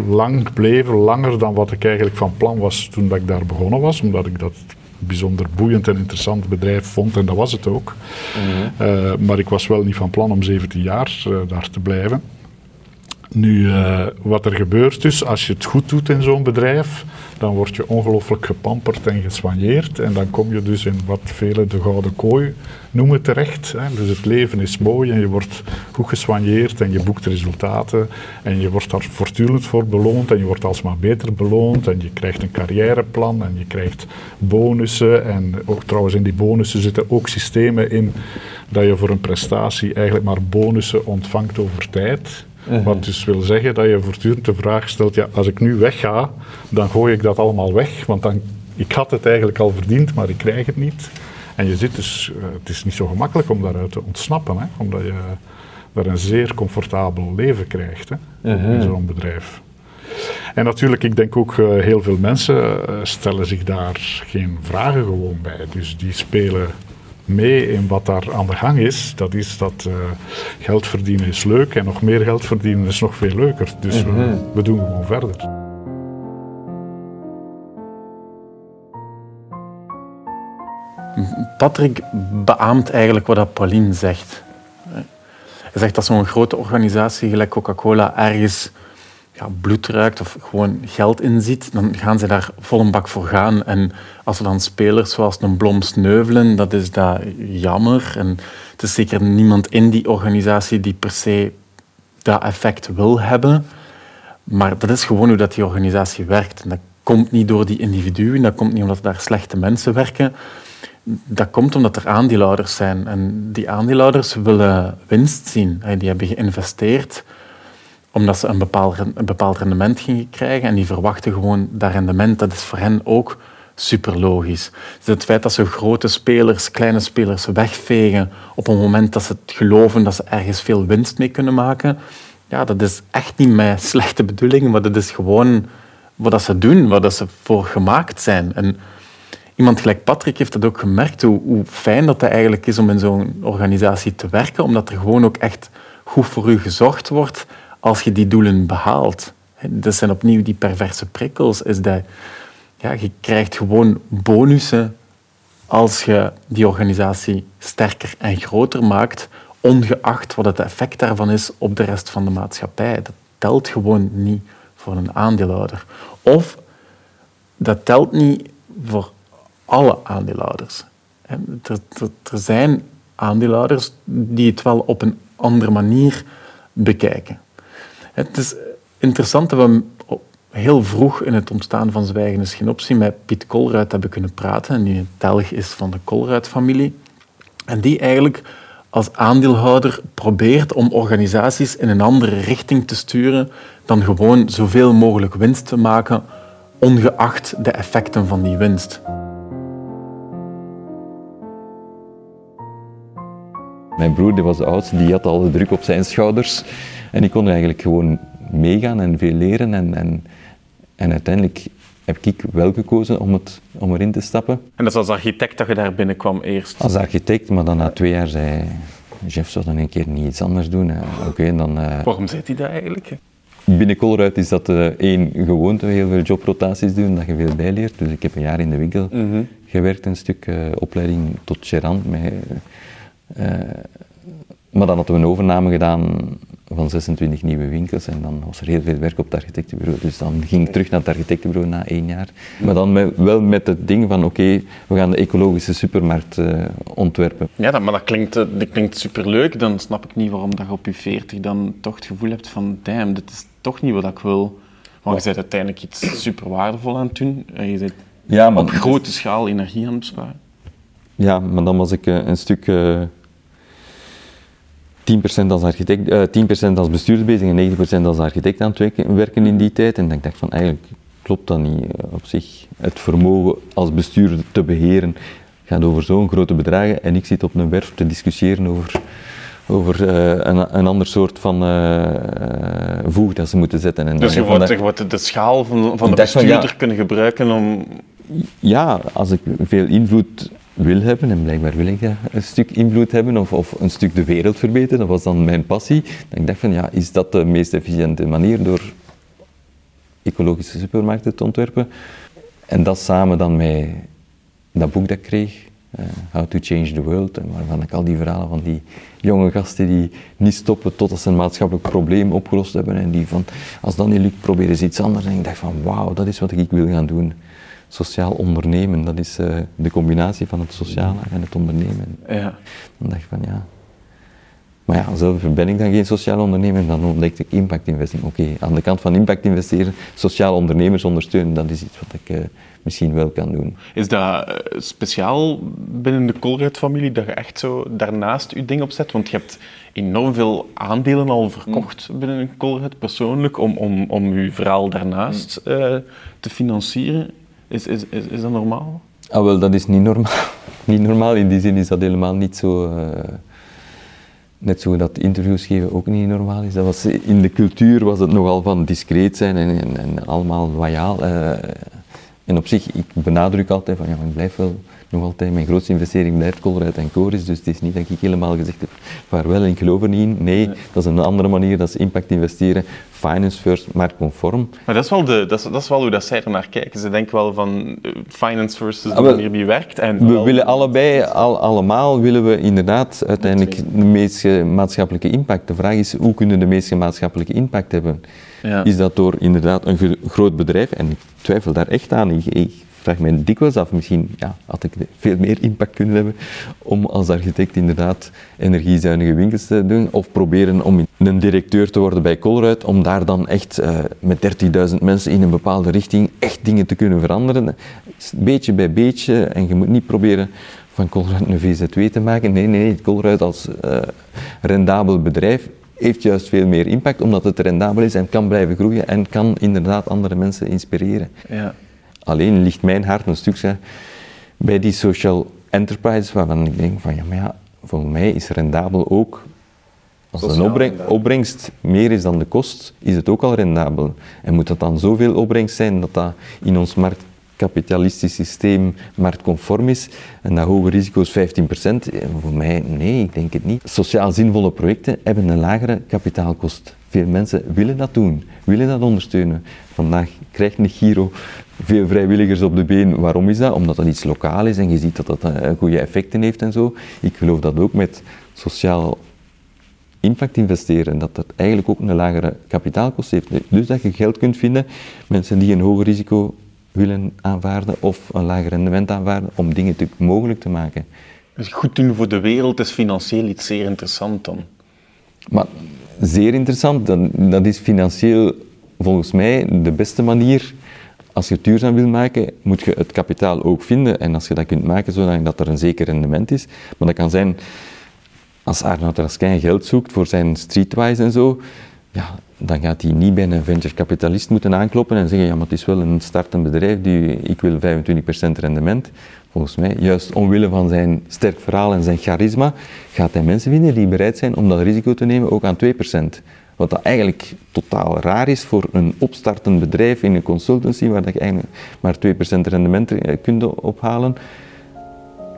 Speaker 10: lang gebleven, langer dan wat ik eigenlijk van plan was toen dat ik daar begonnen was, omdat ik dat bijzonder boeiend en interessant bedrijf vond. En dat was het ook. Mhm. maar ik was wel niet van plan om 17 jaar daar te blijven. Nu, uh, wat er gebeurt dus, als je het goed doet in zo'n bedrijf, dan word je ongelooflijk gepamperd en geswanjeerd. En dan kom je dus in wat velen de gouden kooi noemen terecht. Hè. Dus het leven is mooi en je wordt goed geswanjeerd en je boekt resultaten. En je wordt daar voortdurend voor beloond en je wordt alsmaar beter beloond. En je krijgt een carrièreplan en je krijgt bonussen. En ook trouwens in die bonussen zitten ook systemen in dat je voor een prestatie eigenlijk maar bonussen ontvangt over tijd. Mhm. Wat dus wil zeggen dat je voortdurend de vraag stelt, ja, als ik nu wegga, dan gooi ik dat allemaal weg, want dan, ik had het eigenlijk al verdiend, maar ik krijg het niet. En je zit dus, uh, het is niet zo gemakkelijk om daaruit te ontsnappen, hè, omdat je daar een zeer comfortabel leven krijgt hè, in mhm. zo'n bedrijf. En natuurlijk, ik denk ook uh, heel veel mensen uh, stellen zich daar geen vragen gewoon bij. Dus die spelen mee in wat daar aan de gang is. Dat is dat uh, geld verdienen is leuk en nog meer geld verdienen is nog veel leuker. Dus we, mhm. we, doen gewoon verder.
Speaker 2: Patrick beaamt eigenlijk wat Pauline zegt. Hij zegt dat zo'n grote organisatie gelijk Coca-Cola ergens ja, bloed ruikt of gewoon geld inziet, dan gaan ze daar vol een bak voor gaan. En als er dan spelers zoals een Blom sneuvelen, dat is dat jammer. En het is zeker niemand in die organisatie die per se dat effect wil hebben. Maar dat is gewoon hoe dat die organisatie werkt. En dat komt niet door die individuen, dat komt niet omdat daar slechte mensen werken. Dat komt omdat er aandeelhouders zijn. En die aandeelhouders willen winst zien. Die hebben geïnvesteerd omdat ze een bepaald, een bepaald rendement gingen krijgen en die verwachten gewoon dat rendement. Dat is voor hen ook super logisch. Dus het feit dat ze grote spelers, kleine spelers wegvegen op een moment dat ze geloven dat ze ergens veel winst mee kunnen maken, ja, dat is echt niet met slechte bedoelingen, maar dat is gewoon wat dat ze doen, wat dat ze voor gemaakt zijn. En iemand gelijk Patrick heeft dat ook gemerkt, hoe, hoe fijn dat het eigenlijk is om in zo'n organisatie te werken, omdat er gewoon ook echt goed voor u gezorgd wordt als je die doelen behaalt. Dat zijn opnieuw die perverse prikkels. Is dat, ja, je krijgt gewoon bonussen als je die organisatie sterker en groter maakt, ongeacht wat het effect daarvan is op de rest van de maatschappij. Dat telt gewoon niet voor een aandeelhouder. Of dat telt niet voor alle aandeelhouders. Er, er, er zijn aandeelhouders die het wel op een andere manier bekijken. Het is interessant dat we heel vroeg in het ontstaan van Zwijgen is geen optie met Piet Kolruit hebben kunnen praten, en die een telg is van de Kolruit-familie. En die eigenlijk als aandeelhouder probeert om organisaties in een andere richting te sturen dan gewoon zoveel mogelijk winst te maken, ongeacht de effecten van die winst.
Speaker 11: Mijn broer die was de oudste, die had al de druk op zijn schouders. En ik kon eigenlijk gewoon meegaan en veel leren. En, en, en uiteindelijk heb ik wel gekozen om, het, om erin te stappen.
Speaker 2: En dat is als architect dat je daar binnenkwam eerst?
Speaker 11: Als architect, maar dan na twee jaar zei Jeff, zou dan een keer niet iets anders doen. Oké, dan...
Speaker 2: Uh... Waarom zei hij dat eigenlijk?
Speaker 11: Binnen Colruyt is dat uh, één gewoonte, heel veel jobrotaties doen, dat je veel bijleert. Dus ik heb een jaar in de winkel mhm. gewerkt, een stuk uh, opleiding tot gerant. Maar dan hadden we een overname gedaan van 26 nieuwe winkels en dan was er heel veel werk op het architectenbureau. Dus dan ging ik terug naar het architectenbureau na één jaar. Maar dan met, wel met het ding van oké, we gaan de ecologische supermarkt uh, ontwerpen.
Speaker 2: Ja, dat, maar dat klinkt, uh, dat klinkt superleuk. Dan snap ik niet waarom dat je op je 40 dan toch het gevoel hebt van damn, dit is toch niet wat ik wil. Want je bent uiteindelijk iets super waardevol aan het doen. En je bent ja, maar, op grote schaal energie aan het besparen.
Speaker 11: Ja, maar dan was ik uh, een stuk 10% als, architect, uh, 10% als bestuurder bezig en 90% als architect aan het werken, in die tijd. En ik dacht van eigenlijk klopt dat niet uh, op zich. Het vermogen als bestuurder te beheren gaat over zo'n grote bedragen en ik zit op een werf te discussiëren over, over uh, een, een, ander soort van voeg dat ze moeten zetten. En,
Speaker 2: dus je wordt, de schaal van, van de bestuurder van, ja, kunnen gebruiken om...
Speaker 11: Ja, als ik veel invloed wil hebben, en blijkbaar wil ik een stuk invloed hebben of, of een stuk de wereld verbeteren, dat was dan mijn passie. Dan ik dacht van, ja, is dat de meest efficiënte manier door ecologische supermarkten te ontwerpen? En dat samen dan met dat boek dat ik kreeg, uh, How to Change the World, waarvan ik al die verhalen van die jonge gasten die niet stoppen totdat ze een maatschappelijk probleem opgelost hebben en die van, als dat niet lukt, proberen ze iets anders. En ik dacht van, wauw, dat is wat ik wil gaan doen. Sociaal ondernemen, dat is uh, de combinatie van het sociale en het ondernemen. Ja. Dan dacht ik van, ja, maar ja, zelf ben ik dan geen sociaal ondernemer, dan ontdekte ik impact investeren. Oké, aan de kant van impact investeren, sociaal ondernemers ondersteunen, dat is iets wat ik uh, misschien wel kan doen.
Speaker 2: Is dat uh, speciaal binnen de Colruyt-familie, dat je echt zo daarnaast je ding opzet? Want je hebt enorm veel aandelen al verkocht mm. binnen Colruyt, persoonlijk, om, om, om je verhaal daarnaast uh, te financieren. Is, is, is, is, dat normaal?
Speaker 11: Ah, wel, dat is niet normaal. niet normaal, in die zin is dat helemaal niet zo... Net zo dat interviews geven ook niet normaal is. Dat was, in de cultuur was het nogal van discreet zijn en, en, en allemaal loyaal. Uh, en op zich, ik benadruk altijd van ja, ik blijf wel nog altijd, mijn grootste investering blijft Colruyt en Coris, dus het is niet dat ik helemaal gezegd heb, vaarwel en ik geloof er niet in. Nee, dat is een andere manier, dat is impact investeren, finance first, conform.
Speaker 2: Maar dat is wel, de, dat is, dat is wel hoe dat zij er naar kijken. Ze denken wel van eh, finance first is de ah, manier die werkt. En
Speaker 11: we willen allebei, al, allemaal willen we inderdaad uiteindelijk de meeste maatschappelijke impact. De vraag is, hoe kunnen de meeste maatschappelijke impact hebben? Ja. Is dat door inderdaad een groot bedrijf, en ik twijfel daar echt aan, ik, vraag mij dikwijls af, misschien ja, had ik veel meer impact kunnen hebben om als architect inderdaad energiezuinige winkels te doen, of proberen om een directeur te worden bij Colruyt, om daar dan echt uh, met 30.000 mensen in een bepaalde richting echt dingen te kunnen veranderen. Beetje bij beetje, en je moet niet proberen van Colruyt een VZW te maken. Nee, nee, Colruyt als uh, rendabel bedrijf heeft juist veel meer impact, omdat het rendabel is en kan blijven groeien en kan inderdaad andere mensen inspireren. Ja. Alleen ligt mijn hart een stuk bij die social enterprises, waarvan ik denk van ja, maar ja, volgens mij is rendabel ook, als de opbrengst meer is dan de kost, is het ook al rendabel. En moet dat dan zoveel opbrengst zijn dat dat in ons marktkapitalistisch systeem marktconform is en dat hoge risico's 15%? Voor mij, nee, ik denk het niet. Sociaal zinvolle projecten hebben een lagere kapitaalkost. Veel mensen willen dat doen, willen dat ondersteunen. Vandaag krijgt een Giro veel vrijwilligers op de been. Waarom is dat? Omdat dat iets lokaal is en je ziet dat dat uh, goede effecten heeft en zo. Ik geloof dat ook met sociaal impact investeren, dat dat eigenlijk ook een lagere kapitaalkost heeft. Dus dat je geld kunt vinden, mensen die een hoger risico willen aanvaarden of een lager rendement aanvaarden, om dingen te, mogelijk te maken.
Speaker 2: Dus goed doen voor de wereld is financieel iets zeer interessant dan?
Speaker 11: Maar zeer interessant, dat, dat is financieel volgens mij de beste manier als je het duurzaam wil maken, moet je het kapitaal ook vinden. En als je dat kunt maken zodat er een zeker rendement is. Maar dat kan zijn, als Arnoud Raskin geld zoekt voor zijn streetwise en zo, ja, dan gaat hij niet bij een venture capitalist moeten aankloppen en zeggen, ja, maar het is wel een startend bedrijf, die, ik wil 25% rendement. Volgens mij, juist omwille van zijn sterk verhaal en zijn charisma, gaat hij mensen vinden die bereid zijn om dat risico te nemen, ook aan 2%. Wat dat eigenlijk totaal raar is voor een opstartend bedrijf in een consultancy, waar je eigenlijk maar 2% rendement eh, kunt ophalen.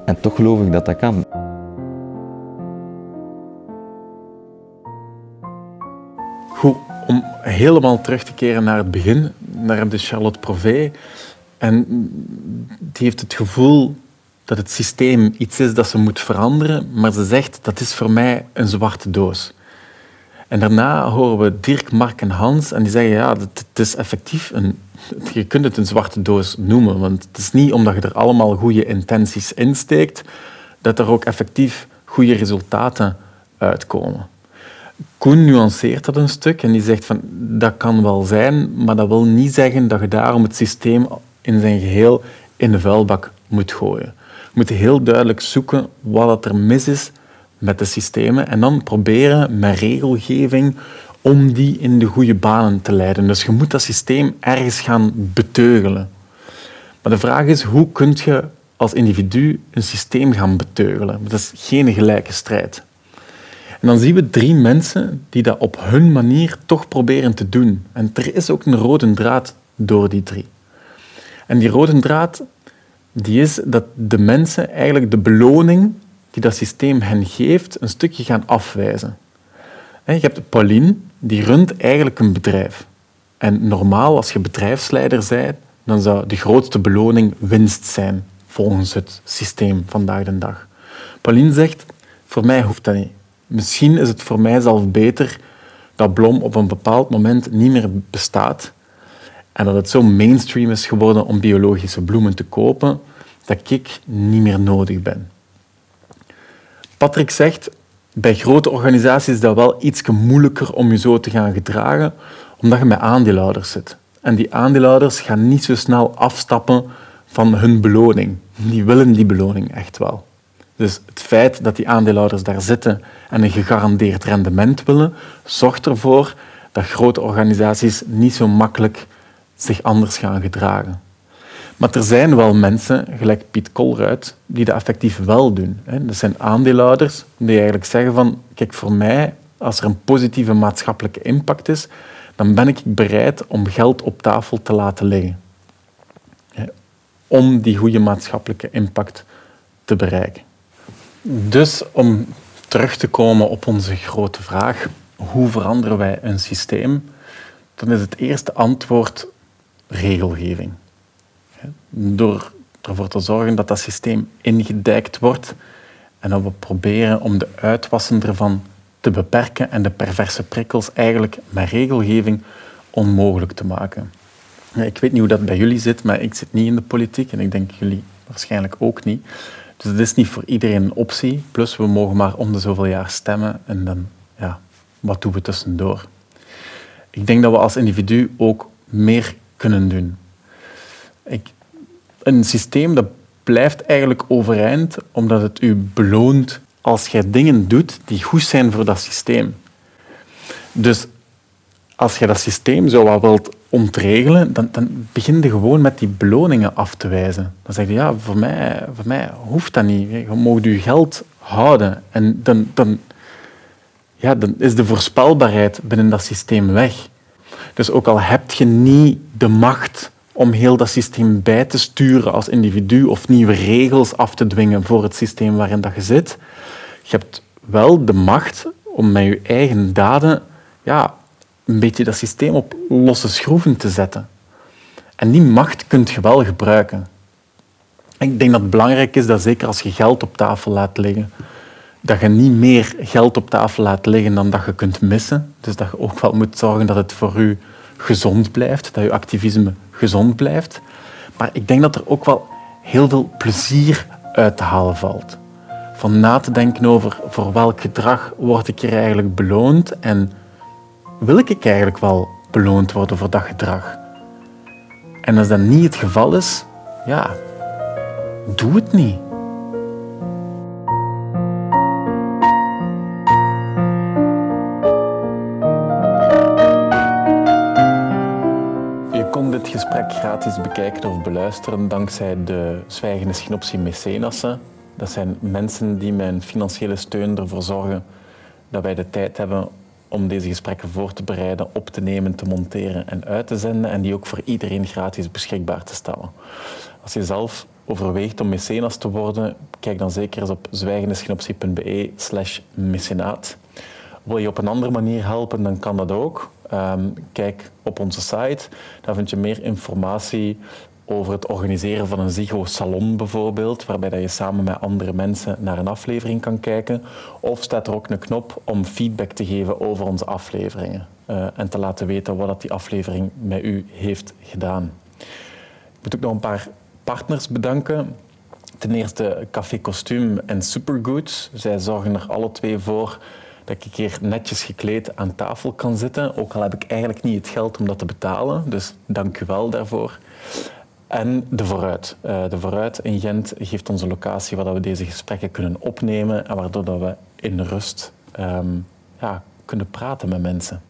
Speaker 11: En toch geloof ik dat dat kan.
Speaker 2: Goed, om helemaal terug te keren naar het begin, naar de Charlotte Provey. En die heeft het gevoel dat het systeem iets is dat ze moet veranderen, maar ze zegt dat is voor mij een zwarte doos. En daarna horen we Dirk, Mark en Hans en die zeggen ja, het, is effectief een, je kunt het een zwarte doos noemen, want het is niet omdat je er allemaal goede intenties in steekt, dat er ook effectief goede resultaten uitkomen. Koen nuanceert dat een stuk en die zegt van dat kan wel zijn, maar dat wil niet zeggen dat je daarom het systeem in zijn geheel in de vuilbak moet gooien. We moeten heel duidelijk zoeken wat er mis is met de systemen en dan proberen met regelgeving om die in de goede banen te leiden. Dus je moet dat systeem ergens gaan beteugelen. Maar de vraag is, hoe kun je als individu een systeem gaan beteugelen? Dat is geen gelijke strijd. En dan zien we drie mensen die dat op hun manier toch proberen te doen. En er is ook een rode draad door die drie. En die rode draad die is dat de mensen eigenlijk de beloning die dat systeem hen geeft, een stukje gaan afwijzen. Je hebt Pauline, die runt eigenlijk een bedrijf. En normaal, als je bedrijfsleider bent, dan zou de grootste beloning winst zijn. volgens het systeem vandaag de dag. Pauline zegt, voor mij hoeft dat niet. Misschien is het voor mij zelf beter dat Blom op een bepaald moment niet meer bestaat en dat het zo mainstream is geworden om biologische bloemen te kopen, dat ik niet meer nodig ben. Patrick zegt, bij grote organisaties is dat wel iets moeilijker om je zo te gaan gedragen, omdat je met aandeelhouders zit. En die aandeelhouders gaan niet zo snel afstappen van hun beloning. Die willen die beloning echt wel. Dus het feit dat die aandeelhouders daar zitten en een gegarandeerd rendement willen, zorgt ervoor dat grote organisaties niet zo makkelijk zich anders gaan gedragen. Maar er zijn wel mensen, gelijk Piet Kolruit, die dat effectief wel doen. Dat zijn aandeelhouders die eigenlijk zeggen van, kijk, voor mij, als er een positieve maatschappelijke impact is, dan ben ik bereid om geld op tafel te laten liggen. Om die goede maatschappelijke impact te bereiken. Dus om terug te komen op onze grote vraag, hoe veranderen wij een systeem? Dan is het eerste antwoord regelgeving. Door ervoor te zorgen dat dat systeem ingedijkt wordt en dat we proberen om de uitwassen ervan te beperken en de perverse prikkels eigenlijk met regelgeving onmogelijk te maken. Ik weet niet hoe dat bij jullie zit, maar ik zit niet in de politiek en ik denk jullie waarschijnlijk ook niet. Dus het is niet voor iedereen een optie. Plus, we mogen maar om de zoveel jaar stemmen en dan, ja, wat doen we tussendoor? Ik denk dat we als individu ook meer kunnen doen. Ik, een systeem dat blijft eigenlijk overeind omdat het u beloont als jij dingen doet die goed zijn voor dat systeem. Dus als je dat systeem zo wat wilt ontregelen, dan, dan begin je gewoon met die beloningen af te wijzen. Dan zeg je, ja, voor mij, voor mij hoeft dat niet. Je mag je geld houden. En dan, dan, ja, dan is de voorspelbaarheid binnen dat systeem weg. Dus ook al heb je niet de macht om heel dat systeem bij te sturen als individu of nieuwe regels af te dwingen voor het systeem waarin dat je zit, je hebt wel de macht om met je eigen daden ja, een beetje dat systeem op losse schroeven te zetten. En die macht kunt je wel gebruiken. Ik denk dat het belangrijk is dat zeker als je geld op tafel laat liggen, dat je niet meer geld op tafel laat liggen dan dat je kunt missen. Dus dat je ook wel moet zorgen dat het voor u gezond blijft, dat je activisme gezond blijft. Maar ik denk dat er ook wel heel veel plezier uit te halen valt. Van na te denken over voor welk gedrag word ik hier eigenlijk beloond en wil ik eigenlijk wel beloond worden voor dat gedrag? En als dat niet het geval is, ja, doe het niet. Gesprek gratis bekijken of beluisteren dankzij de Zwijgende Schinopsie Mecenassen. Dat zijn mensen die een financiële steun ervoor zorgen dat wij de tijd hebben om deze gesprekken voor te bereiden, op te nemen, te monteren en uit te zenden en die ook voor iedereen gratis beschikbaar te stellen. Als je zelf overweegt om mecenas te worden, kijk dan zeker eens op zwijgendeschinoptie.be slash mecenaat. Wil je op een andere manier helpen, dan kan dat ook. Ehm, kijk op onze site, daar vind je meer informatie over het organiseren van een Zigo-salon bijvoorbeeld, waarbij dat je samen met andere mensen naar een aflevering kan kijken. Of staat er ook een knop om feedback te geven over onze afleveringen uh, en te laten weten wat dat die aflevering met u heeft gedaan. Ik moet ook nog een paar partners bedanken. Ten eerste Café Kostuum en Supergood. Zij zorgen er alle twee voor dat ik hier netjes gekleed aan tafel kan zitten. Ook al heb ik eigenlijk niet het geld om dat te betalen. Dus dank u wel daarvoor. En de Vooruit. Uh, de Vooruit in Gent geeft ons een locatie waar we deze gesprekken kunnen opnemen en waardoor we in rust um, ja, kunnen praten met mensen.